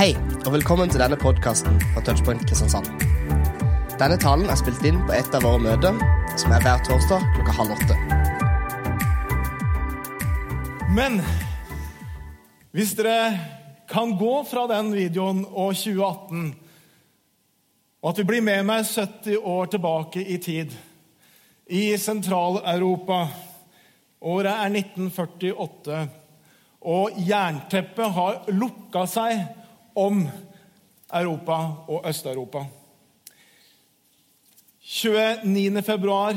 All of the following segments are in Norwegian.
Hei, og velkommen til denne podkasten fra Touchpoint Kristiansand. Denne talen er spilt inn på et av våre møter, som er hver torsdag klokka halv åtte. Men hvis dere kan gå fra den videoen og 2018, og at vi blir med meg 70 år tilbake i tid, i Sentral-Europa Året er 1948, og jernteppet har lukka seg om Europa og Øst-Europa. 29. februar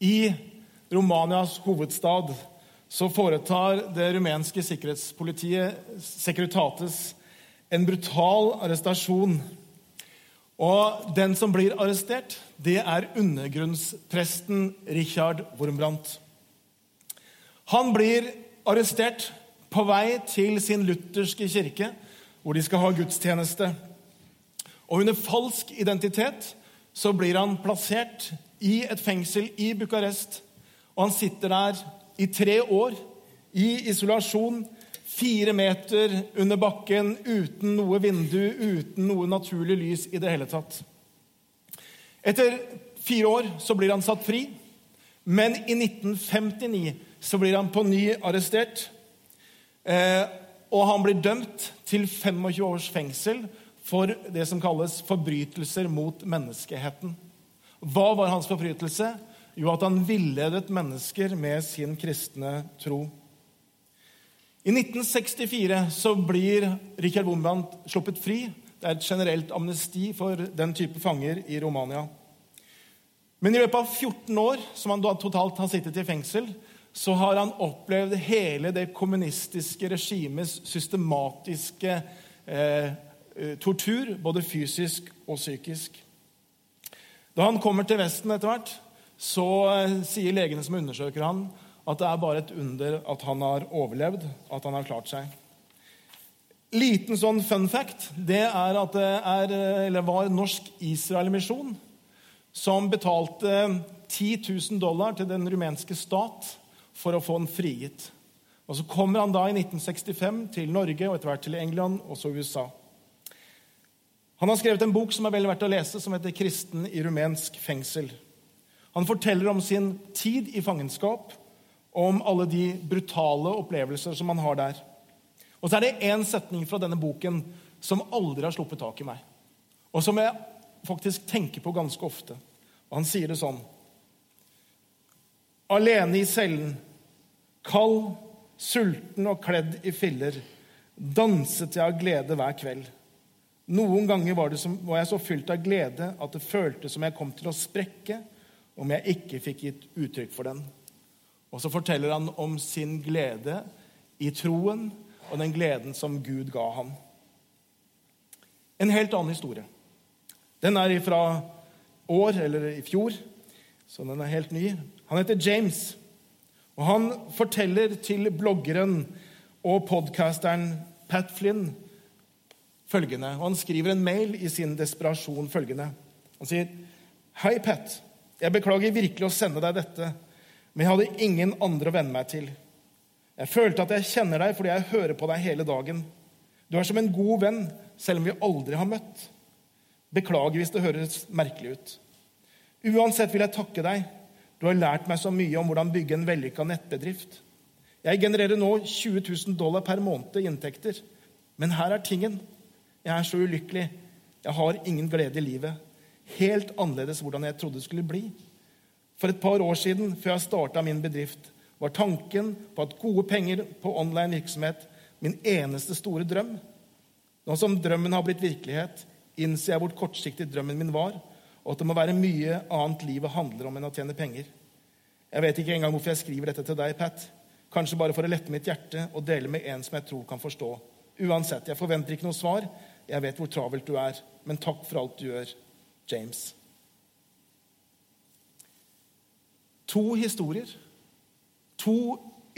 i Romanias hovedstad så foretar det rumenske sikkerhetspolitiet, Securitates, en brutal arrestasjon. Og den som blir arrestert, det er undergrunnspresten Richard Wormbrandt. Han blir arrestert på vei til sin lutherske kirke, hvor de skal ha gudstjeneste. Og under falsk identitet så blir han plassert i et fengsel i Bucarest. Og han sitter der i tre år, i isolasjon, fire meter under bakken, uten noe vindu, uten noe naturlig lys i det hele tatt. Etter fire år så blir han satt fri, men i 1959 så blir han på ny arrestert. Eh, og han blir dømt til 25 års fengsel for det som kalles forbrytelser mot menneskeheten. Hva var hans forbrytelse? Jo, at han villedet mennesker med sin kristne tro. I 1964 så blir Richard Wombrandt sluppet fri. Det er et generelt amnesti for den type fanger i Romania. Men i løpet av 14 år, som han totalt har sittet i fengsel, så har han opplevd hele det kommunistiske regimets systematiske eh, eh, tortur, både fysisk og psykisk. Da han kommer til Vesten etter hvert, så eh, sier legene som undersøker han, at det er bare et under at han har overlevd, at han har klart seg. Liten sånn fun fact det er at det er, eller var Norsk Israel-misjon som betalte 10 000 dollar til den rumenske stat for å få den frigitt. Og Så kommer han da i 1965 til Norge og etter hvert til England og så USA. Han har skrevet en bok som er vel verdt å lese, som heter 'Kristen i rumensk fengsel'. Han forteller om sin tid i fangenskap om alle de brutale opplevelser som han har der. Og så er det én setning fra denne boken som aldri har sluppet tak i meg, og som jeg faktisk tenker på ganske ofte. Og Han sier det sånn Alene i cellen, kald, sulten og kledd i filler, danset jeg av glede hver kveld. Noen ganger var, som, var, jeg så fylt av glede at det føltes som jeg kom til å sprekke om jeg ikke fikk gitt uttrykk for den. Og så forteller han om sin glede i troen og den gleden som Gud ga ham. En helt annen historie. Den er fra år, eller i fjor, så den er helt ny. Han heter James. Og han forteller til bloggeren og podkasteren Pat Flynn følgende. Og han skriver en mail i sin desperasjon følgende. Han sier, 'Hei, Pat. Jeg beklager virkelig å sende deg dette, men jeg hadde ingen andre å venne meg til.' 'Jeg følte at jeg kjenner deg fordi jeg hører på deg hele dagen.' 'Du er som en god venn, selv om vi aldri har møtt.' 'Beklager hvis det høres merkelig ut.' 'Uansett vil jeg takke deg.' Du har lært meg så mye om hvordan bygge en vellykka nettbedrift. Jeg genererer nå 20 000 dollar per måned i inntekter. Men her er tingen. Jeg er så ulykkelig. Jeg har ingen glede i livet. Helt annerledes hvordan jeg trodde det skulle bli. For et par år siden, før jeg starta min bedrift, var tanken på at gode penger på online virksomhet min eneste store drøm. Nå som drømmen har blitt virkelighet, innser jeg hvor kortsiktig drømmen min var, og at det må være mye annet livet handler om enn å tjene penger. Jeg vet ikke engang hvorfor jeg skriver dette til deg, Pat. Kanskje bare for å lette mitt hjerte og dele med en som jeg tror kan forstå. Uansett, jeg forventer ikke noe svar. Jeg vet hvor travelt du er. Men takk for alt du gjør, James. To historier. To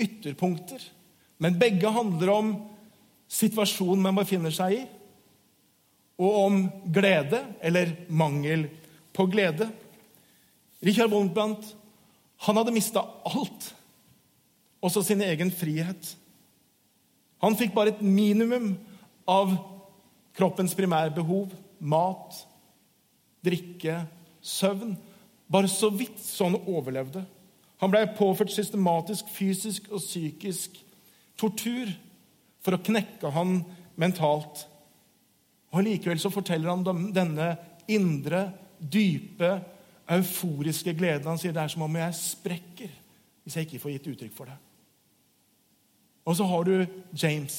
ytterpunkter. Men begge handler om situasjonen man befinner seg i, og om glede eller mangel på glede. Richard Wondbrandt han hadde mista alt, også sin egen frihet. Han fikk bare et minimum av kroppens primærbehov, mat, drikke, søvn. Bare så vidt så han overlevde. Han ble påført systematisk fysisk og psykisk tortur for å knekke han mentalt. Og Likevel så forteller han denne indre, dype, euforiske gleden. Han sier det er som om jeg sprekker hvis jeg ikke får gitt uttrykk for det. Og så har du James,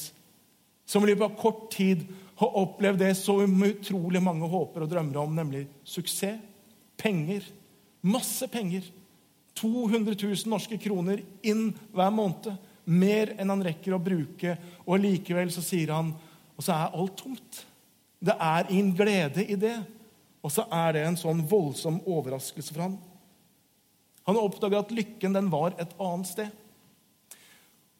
som i løpet av kort tid har opplevd det så utrolig mange håper og drømmer om, nemlig suksess, penger, masse penger. 200 000 norske kroner inn hver måned. Mer enn han rekker å bruke. Og likevel så sier han Og så er alt tomt. Det er ingen glede i det. Og så er det en sånn voldsom overraskelse for han. Han oppdager at lykken den var et annet sted.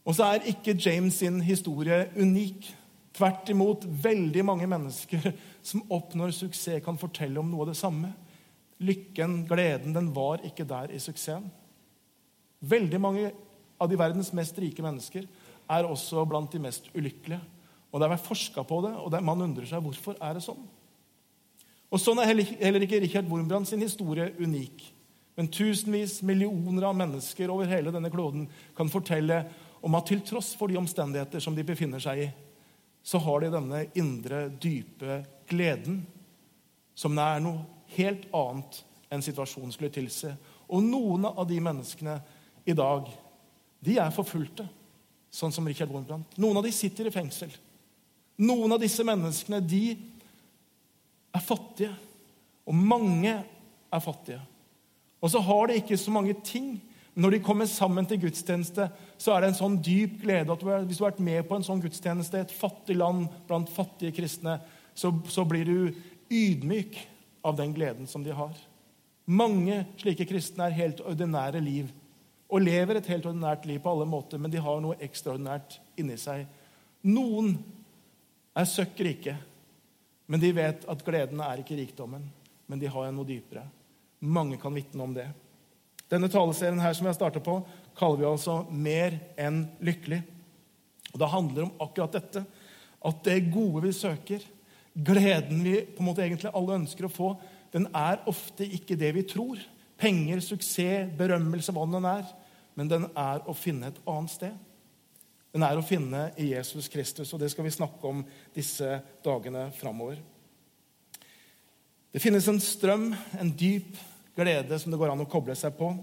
Og så er ikke James sin historie unik. Tvert imot, veldig mange mennesker som oppnår suksess, kan fortelle om noe av det samme. Lykken, gleden, den var ikke der i suksessen. Veldig mange av de verdens mest rike mennesker er også blant de mest ulykkelige. Og Det har vært forska på det, og man undrer seg hvorfor er det sånn. Og Sånn er heller ikke Richard Wormbrand sin historie unik. Men tusenvis, millioner av mennesker over hele denne kloden kan fortelle om at til tross for de omstendigheter som de befinner seg i, så har de denne indre, dype gleden, som er noe helt annet enn situasjonen skulle tilse. Og noen av de menneskene i dag, de er forfulgte, sånn som Richard Wormbrandt. Noen av de sitter i fengsel. Noen av disse menneskene, de er fattige. Og mange er fattige. Og så har de ikke så mange ting. Når de kommer sammen til gudstjeneste, så er det en sånn dyp glede at hvis du har vært med på en sånn gudstjeneste, et fattig land blant fattige kristne, så, så blir du ydmyk av den gleden som de har. Mange slike kristne er helt ordinære liv og lever et helt ordinært liv på alle måter, men de har noe ekstraordinært inni seg. Noen er søkk rike, men de vet at gleden er ikke rikdommen, men de har noe dypere. Mange kan vitne om det. Denne taleserien her som jeg starter på, kaller vi altså 'Mer enn lykkelig'. Og Det handler om akkurat dette. At det gode vi søker, gleden vi på en måte egentlig alle ønsker å få, den er ofte ikke det vi tror. Penger, suksess, berømmelse, hva den er. Men den er å finne et annet sted. Den er å finne i Jesus Kristus, og det skal vi snakke om disse dagene framover. Det finnes en strøm, en dyp glede som det går an å koble seg på.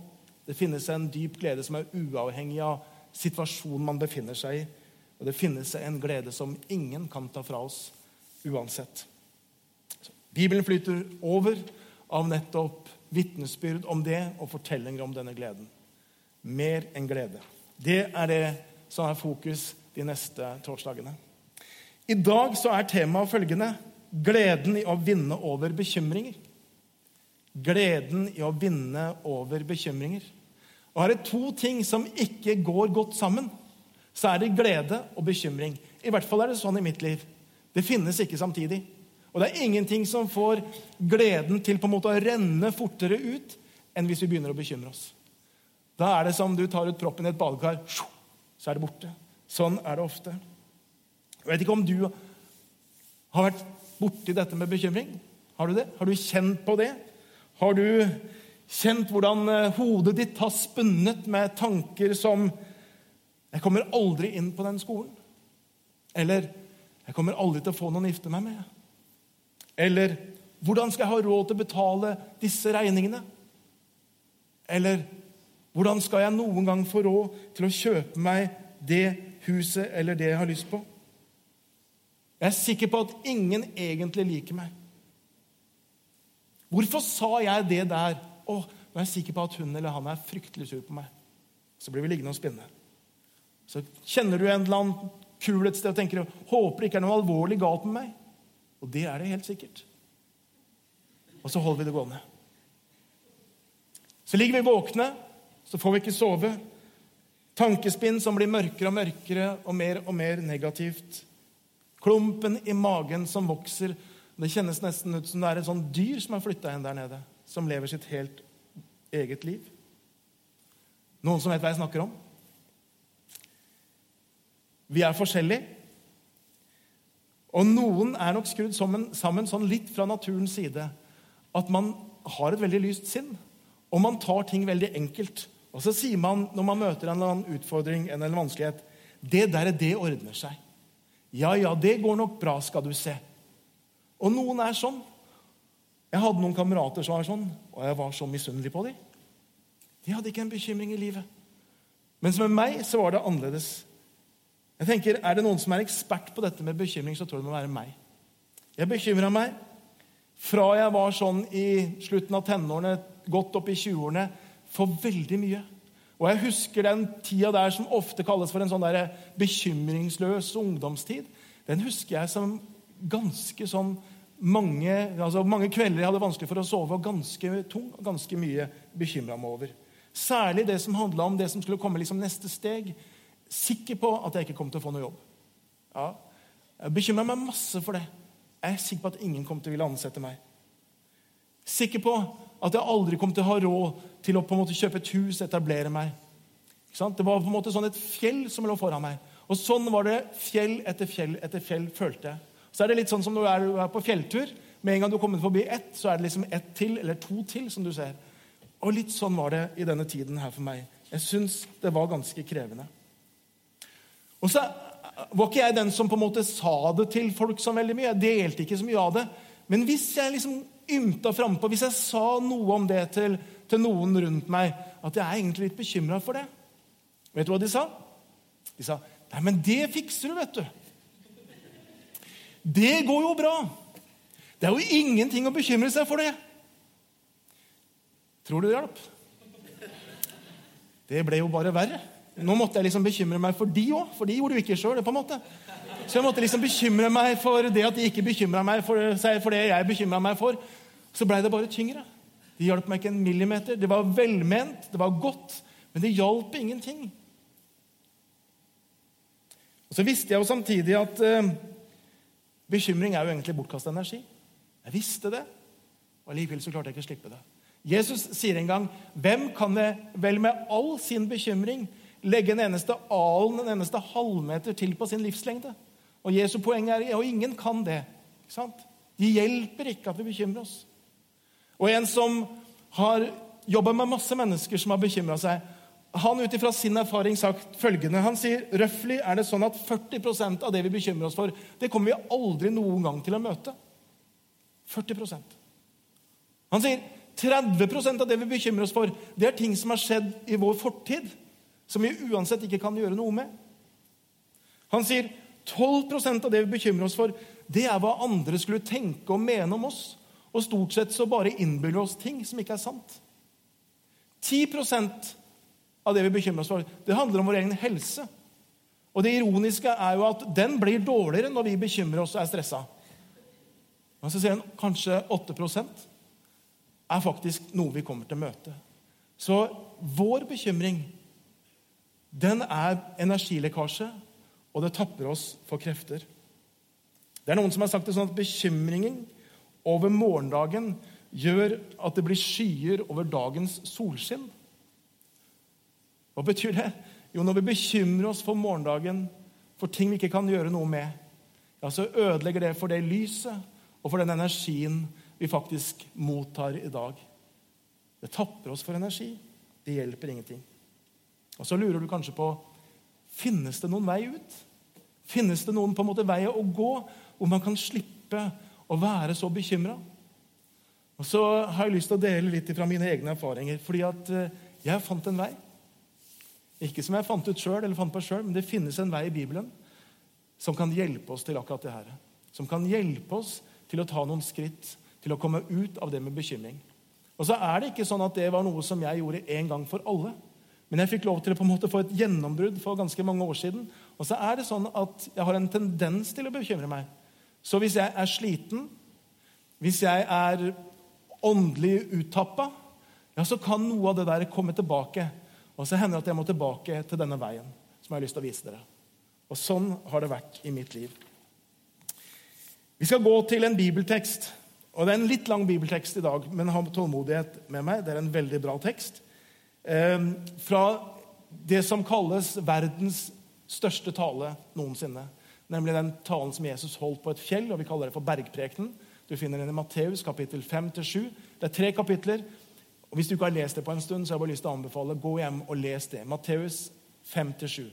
Det finnes en dyp glede som er uavhengig av situasjonen man befinner seg i. Og det finnes en glede som ingen kan ta fra oss uansett. Bibelen flyter over av nettopp vitnesbyrd om det og fortellinger om denne gleden. Mer enn glede. Det er det som er fokus de neste torsdagene. I dag så er temaet følgende gleden i å vinne over bekymringer. Gleden i å vinne over bekymringer. Og er det to ting som ikke går godt sammen, så er det glede og bekymring. I hvert fall er det sånn i mitt liv. Det finnes ikke samtidig. Og det er ingenting som får gleden til på en måte å renne fortere ut enn hvis vi begynner å bekymre oss. Da er det som du tar ut proppen i et badekar, så er det borte. Sånn er det ofte. Jeg vet ikke om du har vært borti dette med bekymring. Har du det? Har du kjent på det? Har du kjent hvordan eh, hodet ditt har spunnet med tanker som 'Jeg kommer aldri inn på den skolen.' Eller 'Jeg kommer aldri til å få noen å gifte meg med.' Eller hvordan skal jeg ha råd til å betale disse regningene? Eller hvordan skal jeg noen gang få råd til å kjøpe meg det huset eller det jeg har lyst på? Jeg er sikker på at ingen egentlig liker meg. Hvorfor sa jeg det der? Å, nå er jeg sikker på at hun eller han er fryktelig sur på meg. Så blir vi liggende og spinne. Så kjenner du en eller annen kul et sted og tenker håper det ikke er noe alvorlig galt med meg. Og det er det helt sikkert. Og så holder vi det gående. Så ligger vi våkne, så får vi ikke sove. Tankespinn som blir mørkere og mørkere og mer og mer negativt. Klumpen i magen som vokser. Det kjennes nesten ut som det er et sånt dyr som har flytta inn der nede. Som lever sitt helt eget liv. Noen som vet hva jeg snakker om? Vi er forskjellige. Og noen er nok skrudd sammen, sammen sånn litt fra naturens side at man har et veldig lyst sinn, og man tar ting veldig enkelt. Og så sier man når man møter en eller annen utfordring en eller vanskelighet Det der, det ordner seg. Ja, ja, det går nok bra, skal du se. Og noen er sånn. Jeg hadde noen kamerater som var sånn, og jeg var så misunnelig på dem. De hadde ikke en bekymring i livet. Mens med meg så var det annerledes. Jeg tenker, Er det noen som er ekspert på dette med bekymring, så tror jeg det må være meg. Jeg bekymra meg fra jeg var sånn i slutten av tenårene, godt opp i 20-årene, for veldig mye. Og jeg husker den tida der som ofte kalles for en sånn der bekymringsløs ungdomstid. Den husker jeg som ganske sånn mange, altså mange kvelder jeg hadde vanskelig for å sove, og ganske tung og ganske mye bekymra meg over. Særlig det som handla om det som skulle komme liksom neste steg. Sikker på at jeg ikke kom til å få noe jobb. Ja, Jeg bekymra meg masse for det. Jeg er sikker på at ingen kom til å ville ansette meg. Sikker på at jeg aldri kom til å ha råd til å på en måte kjøpe et hus, etablere meg. Det var på en måte sånn et fjell som lå foran meg. Og sånn var det fjell etter fjell etter fjell, følte jeg. Så er det litt sånn som når du er på fjelltur. Med en gang du kommer forbi ett, så er det liksom ett til eller to til. som du ser. Og litt sånn var det i denne tiden her for meg. Jeg syns det var ganske krevende. Og så var ikke jeg den som på en måte sa det til folk så veldig mye. Jeg delte ikke så mye av det. Men hvis jeg liksom ymta frampå, hvis jeg sa noe om det til, til, noen rundt meg, at jeg er egentlig litt bekymra for det Vet du hva de sa? De sa Nei, men det fikser du, vet du. Det går jo bra. Det er jo ingenting å bekymre seg for det. Tror du det hjalp? Det ble jo bare verre. Nå måtte jeg liksom bekymre meg for de òg, for de gjorde jo ikke sjøl. Så jeg måtte liksom bekymre meg for det at de ikke bekymra meg for, det jeg bekymra meg for. Så blei det bare tyngre. Det hjalp meg ikke en millimeter. Det var velment, det var godt, men det hjalp ingenting. Og Så visste jeg jo samtidig at eh, bekymring er jo egentlig bortkasta energi. Jeg visste det, og likevel så klarte jeg ikke å slippe det. Jesus sier en gang, 'Hvem kan vel med all sin bekymring' legge en eneste alen, en eneste halvmeter til på sin livslengde. Og Jesu poeng er og ingen kan det. ikke sant? De hjelper ikke at vi bekymrer oss. Og en som har jobba med masse mennesker som har bekymra seg, han ut ifra sin erfaring sagt følgende Han sier røftlig er det sånn at 40% av det vi bekymrer oss for, det kommer vi aldri noen gang til å møte. 40% Han sier 30% av det vi bekymrer oss for, det er ting som har skjedd i vår fortid som vi uansett ikke kan gjøre noe med. Han sier 12% av det vi bekymrer oss for, det er hva andre skulle tenke og mene om oss. Og stort sett så bare innbiller oss ting som ikke er sant. 10% av det vi bekymrer oss for, det handler om vår egen helse. Og det ironiske er jo at den blir dårligere når vi bekymrer oss og er stressa. Men så sier en kanskje 8% er faktisk noe vi kommer til å møte. Så vår bekymring den er energilekkasje, og det tapper oss for krefter. Det er Noen som har sagt det sånn at bekymringen over morgendagen gjør at det blir skyer over dagens solskinn. Hva betyr det? Jo, når vi bekymrer oss for morgendagen, for ting vi ikke kan gjøre noe med, ja, så ødelegger det for det lyset og for den energien vi faktisk mottar i dag. Det tapper oss for energi. Det hjelper ingenting. Og Så lurer du kanskje på finnes det noen vei ut. Finnes det noen på en måte vei å gå hvor man kan slippe å være så bekymra? Og så har jeg lyst til å dele litt fra mine egne erfaringer. fordi at eh, jeg fant en vei. Ikke som jeg fant ut sjøl, men det finnes en vei i Bibelen som kan hjelpe oss til akkurat det her. Som kan hjelpe oss til å ta noen skritt til å komme ut av det med bekymring. Og så er det ikke sånn at det var noe som jeg gjorde en gang for alle. Men jeg fikk lov til å på en måte få et gjennombrudd for ganske mange år siden. Og så er det sånn at jeg har en tendens til å bekymre meg. Så hvis jeg er sliten, hvis jeg er åndelig uttappa, ja, så kan noe av det der komme tilbake. Og så hender det at jeg må tilbake til denne veien som jeg har lyst til å vise dere. Og sånn har det vært i mitt liv. Vi skal gå til en bibeltekst. Og Det er en litt lang bibeltekst i dag, men ha tålmodighet med meg. Det er en veldig bra tekst. Ehm, fra det som kalles verdens største tale noensinne. nemlig den talen som Jesus holdt på et fjell, og vi kaller det for bergprekenen. Du finner den i Matteus kapittel 5-7. Det er tre kapitler. og Hvis du ikke har lest det på en stund, så har jeg bare lyst til å anbefale gå hjem og les det. Matteus 5-7.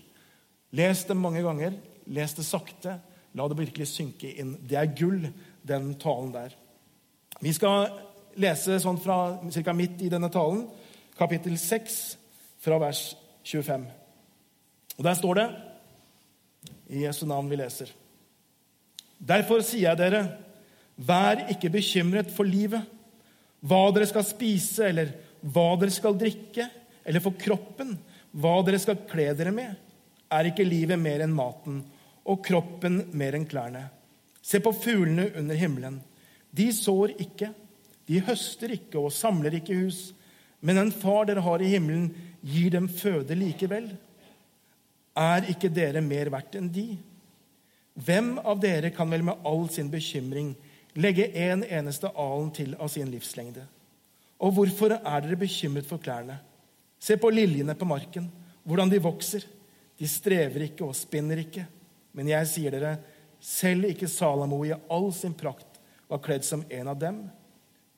Les det mange ganger. Les det sakte. La det virkelig synke inn. Det er gull, den talen der. Vi skal lese sånn fra ca. midt i denne talen, kapittel 6, fra vers 25. Og Der står det i Jesu navn vi leser. Derfor sier jeg dere, vær ikke bekymret for livet, hva dere skal spise, eller hva dere skal drikke, eller for kroppen, hva dere skal kle dere med. Er ikke livet mer enn maten, og kroppen mer enn klærne? Se på fuglene under himmelen. De sår ikke, de høster ikke og samler ikke hus, men den far dere har i himmelen, gir dem føde likevel. Er ikke dere mer verdt enn de? Hvem av dere kan vel med all sin bekymring legge en eneste alen til av sin livslengde? Og hvorfor er dere bekymret for klærne? Se på liljene på marken, hvordan de vokser. De strever ikke og spinner ikke. Men jeg sier dere, selv ikke Salamo i all sin prakt var kledd som en av dem.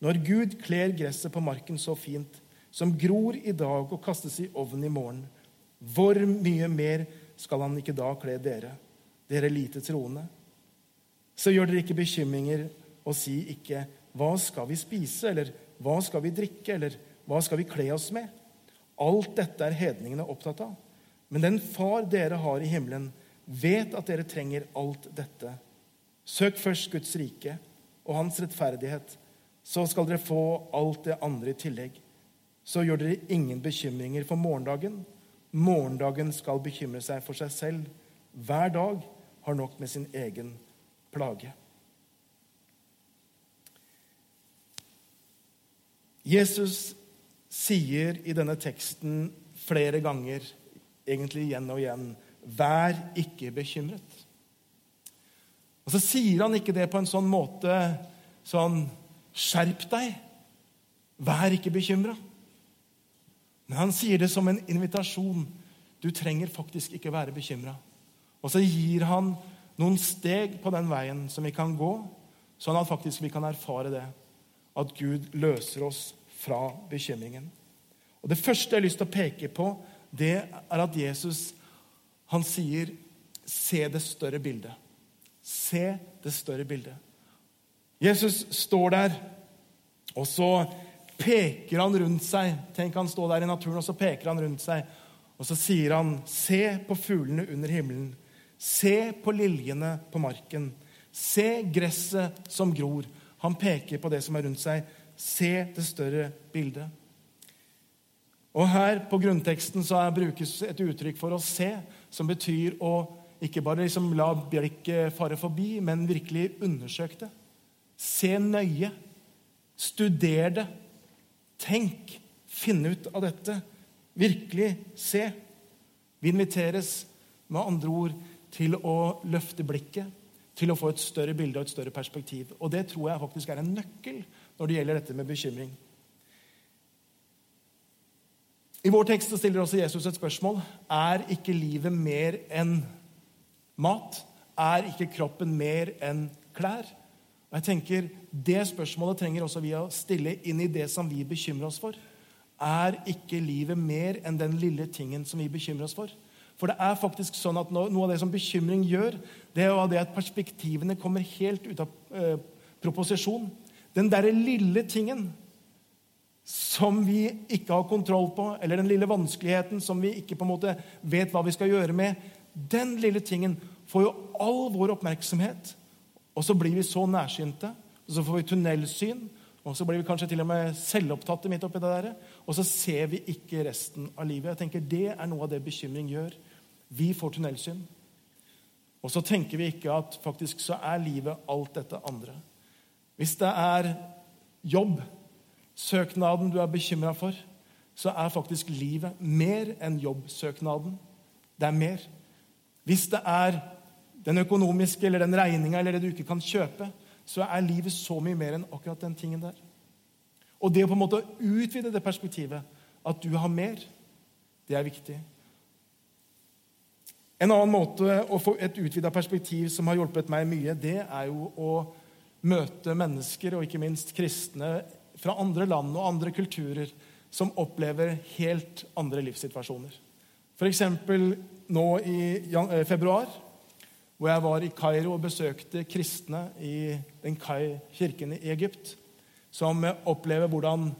Når Gud kler gresset på marken så fint, som gror i dag og kastes i ovnen i morgen, hvor mye mer skal han ikke da kle dere, dere lite troende? Så gjør dere ikke bekymringer og si ikke 'Hva skal vi spise?' eller 'Hva skal vi drikke?' eller 'Hva skal vi kle oss med?' Alt dette er hedningene opptatt av. Men den far dere har i himmelen, vet at dere trenger alt dette. Søk først Guds rike og hans rettferdighet, så skal dere få alt det andre i tillegg. Så gjør dere ingen bekymringer for morgendagen, Morgendagen skal bekymre seg for seg selv. Hver dag har nok med sin egen plage. Jesus sier i denne teksten flere ganger, egentlig igjen og igjen, 'Vær ikke bekymret'. Og Så sier han ikke det på en sånn måte sånn 'Skjerp deg'. Vær ikke bekymra. Men han sier det som en invitasjon. Du trenger faktisk ikke være bekymra. Og så gir han noen steg på den veien som vi kan gå, sånn at faktisk vi kan erfare det. At Gud løser oss fra bekymringen. Og Det første jeg har lyst til å peke på, det er at Jesus han sier 'se det større bildet'. Se det større bildet. Jesus står der, og så peker han rundt seg. Tenk han står der i naturen, og så peker han rundt seg. Og så sier han, se på fuglene under himmelen. Se på liljene på marken. Se gresset som gror. Han peker på det som er rundt seg. Se det større bildet. Og Her på grunnteksten så brukes et uttrykk for å se, som betyr å ikke bare liksom la blikket fare forbi, men virkelig undersøke det. Se nøye. Studer det. Tenk, finn ut av dette. Virkelig se. Vi inviteres med andre ord til å løfte blikket, til å få et større bilde og et større perspektiv. Og det tror jeg faktisk er en nøkkel når det gjelder dette med bekymring. I vår tekst stiller også Jesus et spørsmål. Er ikke livet mer enn mat? Er ikke kroppen mer enn klær? Og jeg tenker, Det spørsmålet trenger også vi å stille inn i det som vi bekymrer oss for. Er ikke livet mer enn den lille tingen som vi bekymrer oss for? For det er faktisk sånn at Noe av det som bekymring gjør, det er det at perspektivene kommer helt ut av eh, proposisjon. Den derre lille tingen som vi ikke har kontroll på, eller den lille vanskeligheten som vi ikke på en måte vet hva vi skal gjøre med, den lille tingen får jo all vår oppmerksomhet. Og så blir vi så nærsynte, og så får vi tunnelsyn. Og så blir vi kanskje til og med selvopptatte midt oppi det der. Og så ser vi ikke resten av livet. Jeg tenker Det er noe av det bekymring gjør. Vi får tunnelsyn. Og så tenker vi ikke at faktisk så er livet alt dette andre. Hvis det er jobb, søknaden du er bekymra for, så er faktisk livet mer enn jobbsøknaden. Det er mer. Hvis det er den økonomiske eller den regninga eller det du ikke kan kjøpe, så er livet så mye mer enn akkurat den tingen der. Og det å på en måte utvide det perspektivet, at du har mer, det er viktig. En annen måte å få et utvida perspektiv som har hjulpet meg mye, det er jo å møte mennesker, og ikke minst kristne, fra andre land og andre kulturer som opplever helt andre livssituasjoner. F.eks. nå i eh, februar, hvor jeg var i Kairo og besøkte kristne i den Kai-kirken i Egypt, som opplever hvordan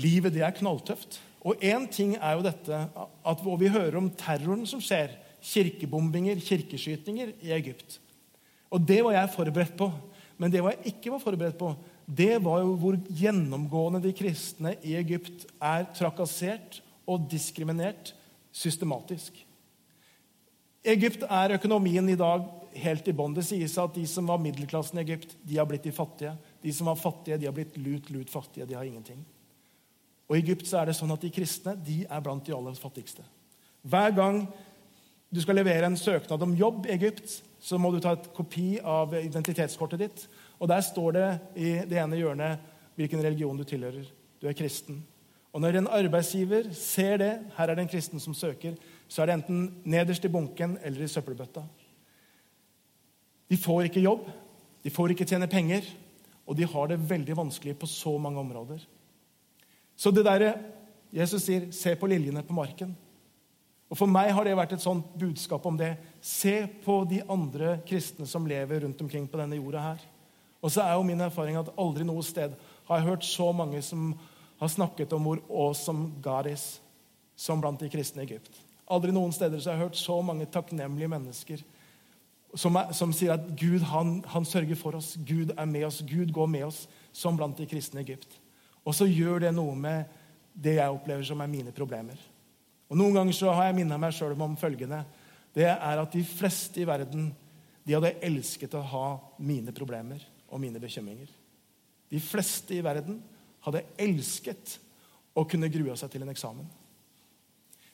livet det er knalltøft. Og én ting er jo dette at vi hører om terroren som skjer. Kirkebombinger, kirkeskytinger i Egypt. Og det var jeg forberedt på. Men det jeg ikke var forberedt på, det var jo hvor gjennomgående de kristne i Egypt er trakassert og diskriminert systematisk. Egypt er økonomien i dag helt i bånn. Det sies at de som var middelklassen i Egypt, de har blitt de fattige. De som var fattige, de har blitt lut, lut fattige. De har ingenting. Og I Egypt så er det sånn at de kristne de er blant de aller fattigste. Hver gang du skal levere en søknad om jobb i Egypt, så må du ta et kopi av identitetskortet ditt. Og Der står det i det ene hjørnet hvilken religion du tilhører. Du er kristen. Og Når en arbeidsgiver ser det, her er det en kristen som søker, så er det enten nederst i bunken eller i søppelbøtta. De får ikke jobb, de får ikke tjene penger, og de har det veldig vanskelig på så mange områder. Så det derre Jesus sier 'se på liljene på marken'. Og For meg har det vært et sånt budskap om det. Se på de andre kristne som lever rundt omkring på denne jorda her. Og så er jo min erfaring at aldri noe sted har jeg hørt så mange som har snakket om hvor awesome God is, som blant de kristne i Egypt. Aldri noen steder så har jeg hørt så mange takknemlige mennesker som, er, som sier at Gud han, han sørger for oss, Gud er med oss, Gud går med oss, som blant de kristne i Egypt. Og så gjør det noe med det jeg opplever som er mine problemer. Og Noen ganger så har jeg minnet meg sjøl om følgende. Det er at de fleste i verden de hadde elsket å ha mine problemer og mine bekymringer. De fleste i verden hadde elsket å kunne grue seg til en eksamen.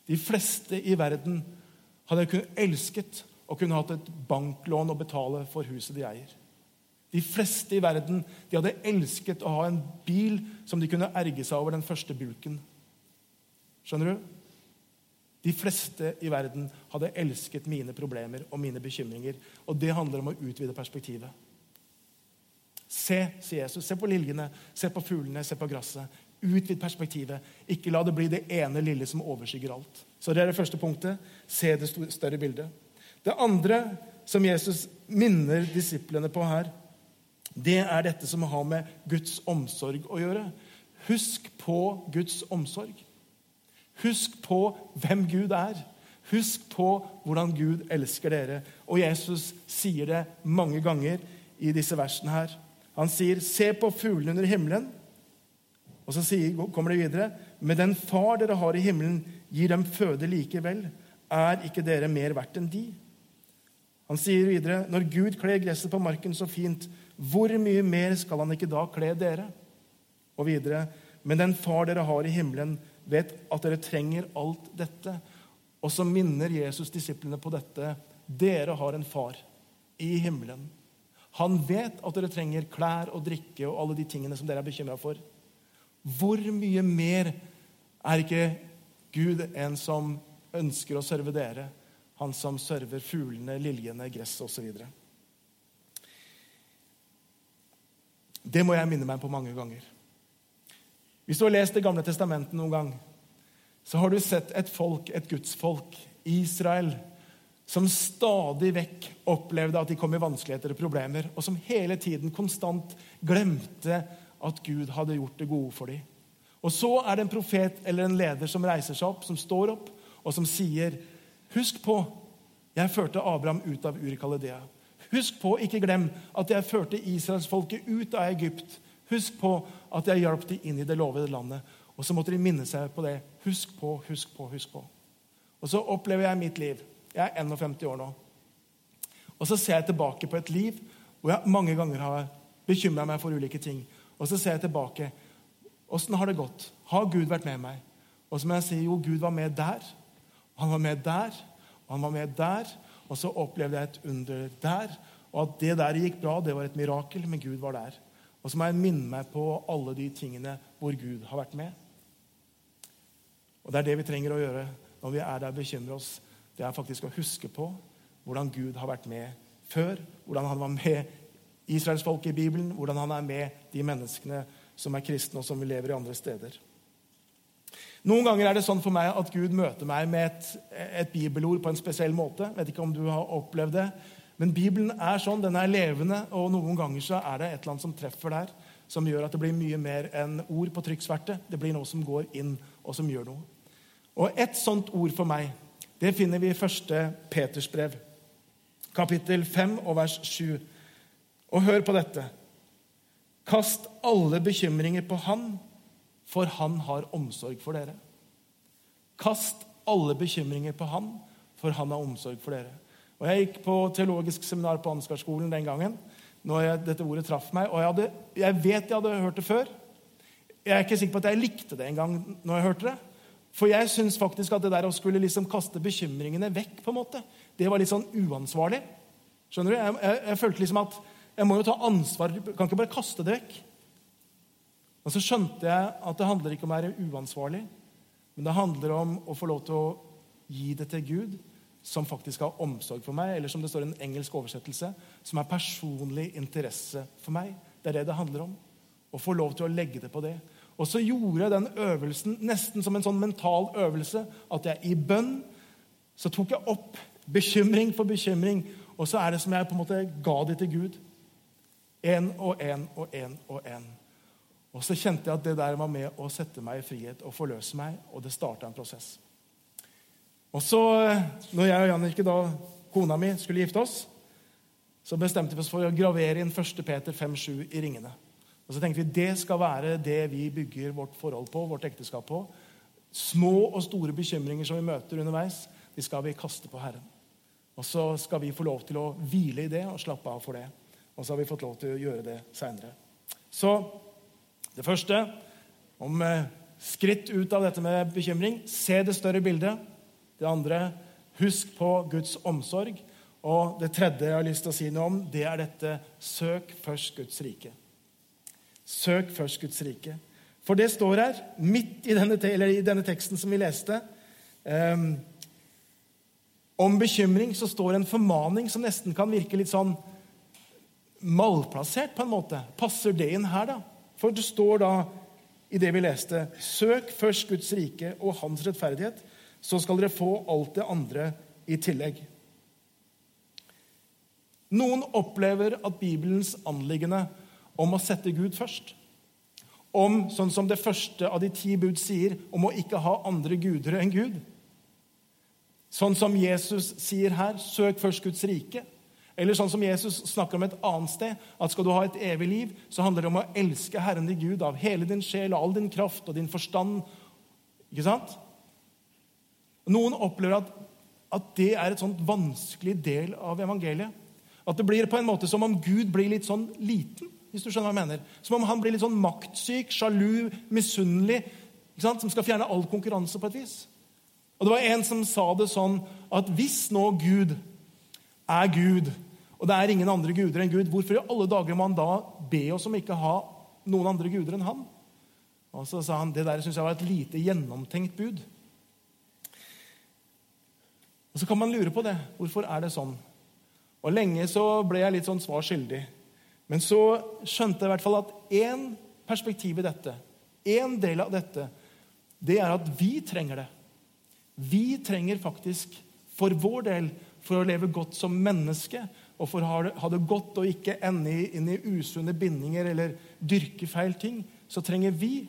De fleste i verden hadde elsket å kunne hatt et banklån å betale for huset de eier. De fleste i verden de hadde elsket å ha en bil som de kunne erge seg over den første bulken. Skjønner du? De fleste i verden hadde elsket mine problemer og mine bekymringer. Og det handler om å utvide perspektivet. Se, sier Jesus. Se på liljene, se på fuglene, se på gresset. Utvid perspektivet. Ikke la det bli det ene lille som overskygger alt. Så Det er det første punktet. Se det større bildet. Det andre som Jesus minner disiplene på her, det er dette som har med Guds omsorg å gjøre. Husk på Guds omsorg. Husk på hvem Gud er. Husk på hvordan Gud elsker dere. Og Jesus sier det mange ganger i disse versene her. Han sier, 'Se på fuglene under himmelen'. Og så kommer det videre, 'Med den far dere har i himmelen, gir dem føde likevel. Er ikke dere mer verdt enn de?' Han sier videre, 'Når Gud kler gresset på marken så fint', hvor mye mer skal han ikke da kle dere? Og videre, men den far dere har i himmelen, vet at dere trenger alt dette. Og så minner Jesus disiplene på dette. Dere har en far i himmelen. Han vet at dere trenger klær og drikke og alle de tingene som dere er bekymra for. Hvor mye mer er ikke Gud en som ønsker å serve dere? Han som server fuglene, liljene, gresset osv. Det må jeg minne meg på mange ganger. Hvis du har lest Det gamle testamentet noen gang, så har du sett et folk, et gudsfolk, Israel, som stadig vekk opplevde at de kom i vanskeligheter og problemer, og som hele tiden konstant glemte at Gud hadde gjort det gode for dem. Og så er det en profet eller en leder som reiser seg opp, som står opp, og som sier, 'Husk på, jeg førte Abraham ut av Urikaledea. Husk på, ikke glem, at jeg førte israelsfolket ut av Egypt. Husk på at jeg hjalp dem inn i det lovede landet. Og så måtte de minne seg på det. Husk på, husk på, husk på. Og så opplever jeg mitt liv. Jeg er 51 år nå. Og så ser jeg tilbake på et liv hvor jeg mange ganger har bekymra meg for ulike ting. Og så ser jeg tilbake. Åssen har det gått? Har Gud vært med meg? Og så må jeg si jo, Gud var med der. Han var med der. Og han var med der. Og så opplevde jeg et under der. Og at det der gikk bra, det var et mirakel, men Gud var der. Og så må jeg minne meg på alle de tingene hvor Gud har vært med. Og det er det vi trenger å gjøre når vi er der og bekymrer oss. det er faktisk å huske på hvordan Gud har vært med før. Hvordan han var med israelsfolket i Bibelen, hvordan han er med de menneskene som er kristne, og som lever i andre steder. Noen ganger er det sånn for meg at Gud møter meg med et, et bibelord på en spesiell måte. Jeg vet ikke om du har opplevd det. Men Bibelen er sånn, den er levende, og noen ganger så er det et eller annet som treffer der, som gjør at det blir mye mer enn ord på trykksverte. Det blir noe som går inn, og som gjør noe. Og et sånt ord for meg, det finner vi i første Peters brev, kapittel 5 og vers 7. Og hør på dette. Kast alle bekymringer på Han, for Han har omsorg for dere. Kast alle bekymringer på Han, for Han har omsorg for dere. Og Jeg gikk på teologisk seminar på Ansgarskolen den gangen. når jeg, dette ordet traff meg, og jeg, hadde, jeg vet jeg hadde hørt det før. Jeg er ikke sikker på at jeg likte det engang når jeg hørte det. For jeg syns faktisk at det der å skulle liksom kaste bekymringene vekk, på en måte, det var litt sånn uansvarlig. Skjønner du? Jeg, jeg, jeg følte liksom at jeg må jo ta ansvar. Jeg kan ikke bare kaste det vekk. Og så skjønte jeg at det handler ikke om å være uansvarlig, men det handler om å få lov til å gi det til Gud, som faktisk har omsorg for meg, eller som det står i en engelsk oversettelse, som er personlig interesse for meg. Det er det det handler om. Å få lov til å legge det på det. Og så gjorde jeg den øvelsen nesten som en sånn mental øvelse. At jeg i bønn så tok jeg opp bekymring for bekymring. Og så er det som jeg på en måte ga det til Gud. Én og én og én og én. Og så kjente jeg at det der var med å sette meg i frihet og forløse meg, og det starta en prosess. Og så, når jeg og Jannicke, da, kona mi, skulle gifte oss, så bestemte vi oss for å gravere inn 1. Peter 5,7 i ringene. Og så tenkte vi det skal være det vi bygger vårt forhold på, vårt ekteskap på. Små og store bekymringer som vi møter underveis, de skal vi kaste på Herren. Og så skal vi få lov til å hvile i det og slappe av for det. Og så har vi fått lov til å gjøre det seinere. Så det første om eh, skritt ut av dette med bekymring. Se det større bildet. Det andre husk på Guds omsorg. Og det tredje jeg har lyst til å si noe om, det er dette søk først Guds rike. Søk først Guds rike. For det står her, midt i denne, i denne teksten som vi leste um, Om bekymring så står en formaning som nesten kan virke litt sånn malplassert, på en måte. Passer det inn her, da? For det står da i det vi leste Søk først Guds rike og hans rettferdighet, så skal dere få alt det andre i tillegg. Noen opplever at Bibelens anliggende om å sette Gud først, om, sånn som det første av de ti bud sier, om å ikke ha andre guder enn Gud Sånn som Jesus sier her, søk først Guds rike. Eller sånn som Jesus snakker om et annet sted, at skal du ha et evig liv, så handler det om å elske Herren din Gud av hele din sjel og all din kraft og din forstand. Ikke sant? Noen opplever at, at det er et sånt vanskelig del av evangeliet. At det blir på en måte som om Gud blir litt sånn liten. hvis du skjønner hva jeg mener. Som om han blir litt sånn maktsyk, sjalu, misunnelig, som skal fjerne all konkurranse på et vis. Og Det var en som sa det sånn at hvis nå Gud er Gud, og det er ingen andre guder enn Gud, hvorfor i alle dager må han da be oss om ikke ha noen andre guder enn han? Og så sa han det der syns jeg var et lite gjennomtenkt bud. Og Så kan man lure på det. Hvorfor er det sånn? Og Lenge så ble jeg litt sånn svar skyldig. Men så skjønte jeg i hvert fall at én perspektiv i dette, én del av dette, det er at vi trenger det. Vi trenger faktisk, for vår del, for å leve godt som menneske og for å ha det godt og ikke ende inn i usunne bindinger eller dyrke feil ting, så trenger vi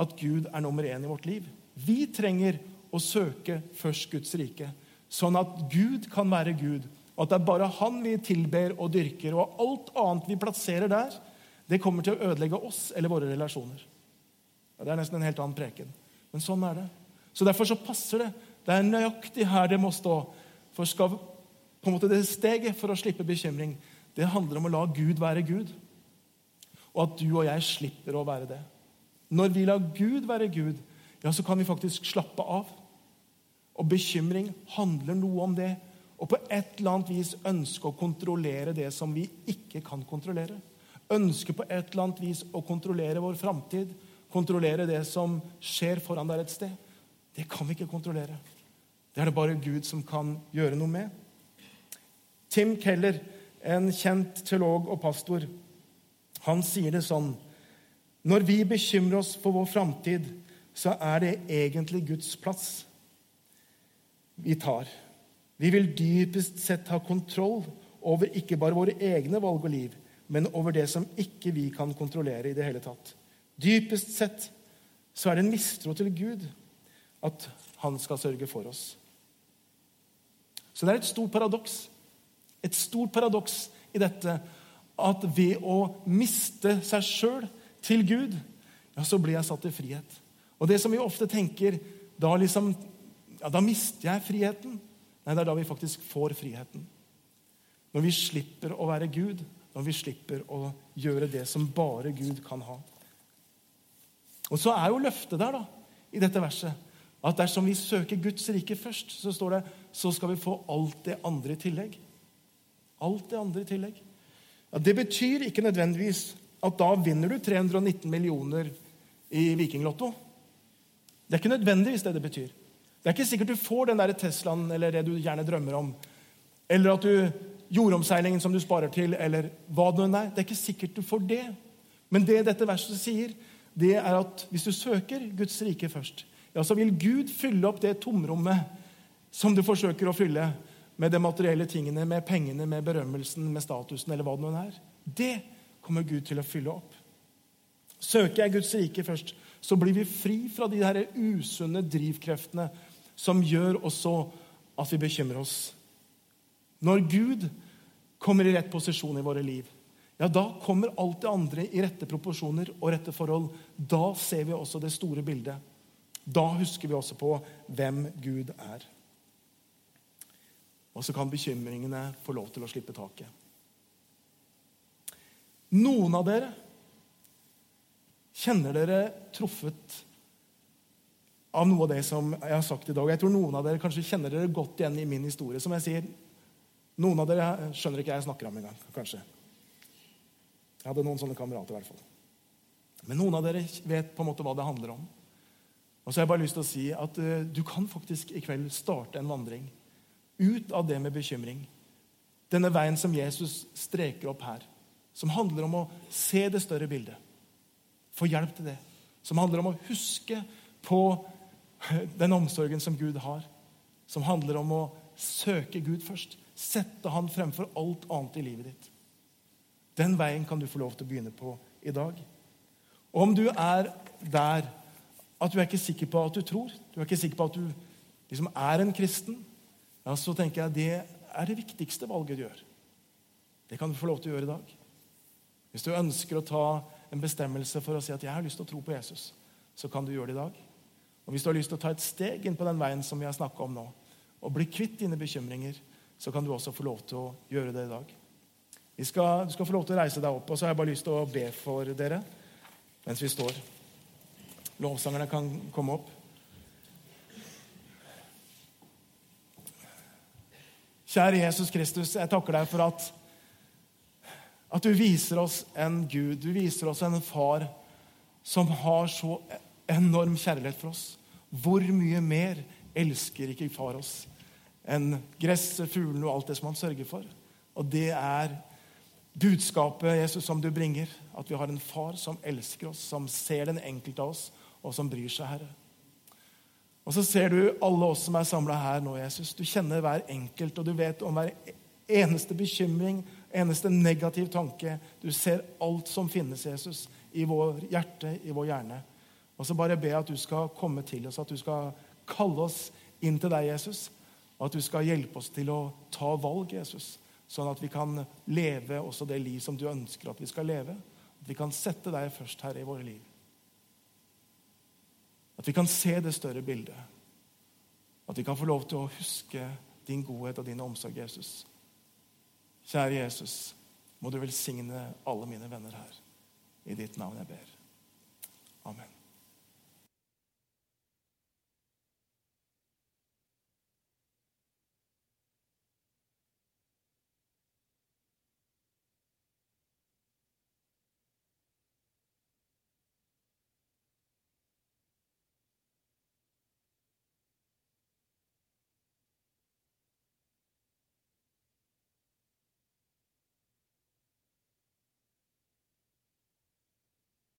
at Gud er nummer én i vårt liv. Vi trenger å søke først Guds rike, sånn at Gud kan være Gud. Og at det er bare Han vi tilber og dyrker. Og alt annet vi plasserer der, det kommer til å ødelegge oss eller våre relasjoner. Ja, det er nesten en helt annen preken. Men sånn er det. Så Derfor så passer det. Det er nøyaktig her det må stå. For skal på en måte det steget for å slippe bekymring, det handler om å la Gud være Gud. Og at du og jeg slipper å være det. Når vi lar Gud være Gud, ja, så kan vi faktisk slappe av. Og bekymring handler noe om det. Og på et eller annet vis ønske å kontrollere det som vi ikke kan kontrollere. Ønske på et eller annet vis å kontrollere vår framtid. Kontrollere det som skjer foran der et sted. Det kan vi ikke kontrollere. Det er det bare Gud som kan gjøre noe med. Tim Keller, en kjent teolog og pastor, han sier det sånn Når vi bekymrer oss for vår framtid, så er det egentlig Guds plass vi tar. Vi vil dypest sett ha kontroll over ikke bare våre egne valg og liv, men over det som ikke vi kan kontrollere i det hele tatt. Dypest sett så er det en mistro til Gud at han skal sørge for oss. Så det er et stort paradoks. Et stort paradoks i dette at ved å miste seg sjøl til Gud, ja, så blir jeg satt i frihet. Og det som vi ofte tenker da, liksom, ja, da mister jeg friheten. Nei, det er da vi faktisk får friheten. Når vi slipper å være Gud, når vi slipper å gjøre det som bare Gud kan ha. Og så er jo løftet der, da, i dette verset, at dersom vi søker Guds rike først, så står det så skal vi få alt det andre i tillegg. Alt det andre i tillegg. Ja, det betyr ikke nødvendigvis at da vinner du 319 millioner i Vikinglotto. Det er ikke nødvendigvis det det betyr. Det er ikke sikkert du får den der Teslaen eller det du gjerne drømmer om. Eller at du jordomseilingen som du sparer til, eller hva det nå er. Det er ikke sikkert du får det. Men det dette verset sier, det er at hvis du søker Guds rike først, ja, så vil Gud fylle opp det tomrommet som du forsøker å fylle med de materielle tingene, med pengene, med berømmelsen, med statusen eller hva det nå er. Det kommer Gud til å fylle opp. Søker jeg Guds rike først, så blir vi fri fra de her usunne drivkreftene som gjør også at vi bekymrer oss. Når Gud kommer i rett posisjon i våre liv, ja, da kommer alt det andre i rette proporsjoner og rette forhold. Da ser vi også det store bildet. Da husker vi også på hvem Gud er. Og så kan bekymringene få lov til å slippe taket. Noen av dere kjenner dere truffet av noe av det som jeg har sagt i dag. Jeg tror noen av dere kanskje kjenner dere godt igjen i min historie. Som jeg sier, Noen av dere skjønner ikke jeg snakker om engang. kanskje. Jeg hadde noen sånne kamerater. i hvert fall. Men noen av dere vet på en måte hva det handler om. Og så har jeg bare lyst til å si at uh, Du kan faktisk i kveld starte en vandring ut av det med bekymring. Denne veien som Jesus streker opp her, som handler om å se det større bildet. Få hjelp til det. Som handler om å huske på den omsorgen som Gud har. Som handler om å søke Gud først. Sette Han fremfor alt annet i livet ditt. Den veien kan du få lov til å begynne på i dag. Og om du er der at du er ikke sikker på at du tror, du er ikke sikker på at du liksom er en kristen, ja, så tenker jeg det er det viktigste valget du gjør. Det kan du få lov til å gjøre i dag. Hvis du ønsker å ta en bestemmelse for å si at 'jeg har lyst til å tro på Jesus', så kan du gjøre det i dag. Og Hvis du har lyst til å ta et steg inn på den veien som vi har snakka om nå, og bli kvitt dine bekymringer, så kan du også få lov til å gjøre det i dag. Skal, du skal få lov til å reise deg opp, og så har jeg bare lyst til å be for dere mens vi står. Lovsangerne kan komme opp. Kjære Jesus Kristus, jeg takker deg for at, at du viser oss en Gud, du viser oss en far som har så enorm kjærlighet for oss. Hvor mye mer elsker ikke far oss enn gresset, fuglene og alt det som han sørger for? Og det er budskapet Jesus, som du bringer. At vi har en far som elsker oss, som ser den enkelte av oss, og som bryr seg, Herre. Og så ser du alle oss som er samla her nå, Jesus. Du kjenner hver enkelt, og du vet om hver eneste bekymring, eneste negativ tanke. Du ser alt som finnes, Jesus, i vår hjerte, i vår hjerne. Og så bare be at du skal komme til oss, at du skal kalle oss inn til deg, Jesus. Og at du skal hjelpe oss til å ta valg, Jesus. Sånn at vi kan leve også det liv som du ønsker at vi skal leve. At vi kan sette deg først her i våre liv. At vi kan se det større bildet. At vi kan få lov til å huske din godhet og din omsorg, Jesus. Kjære Jesus, må du velsigne alle mine venner her. I ditt navn jeg ber. Amen.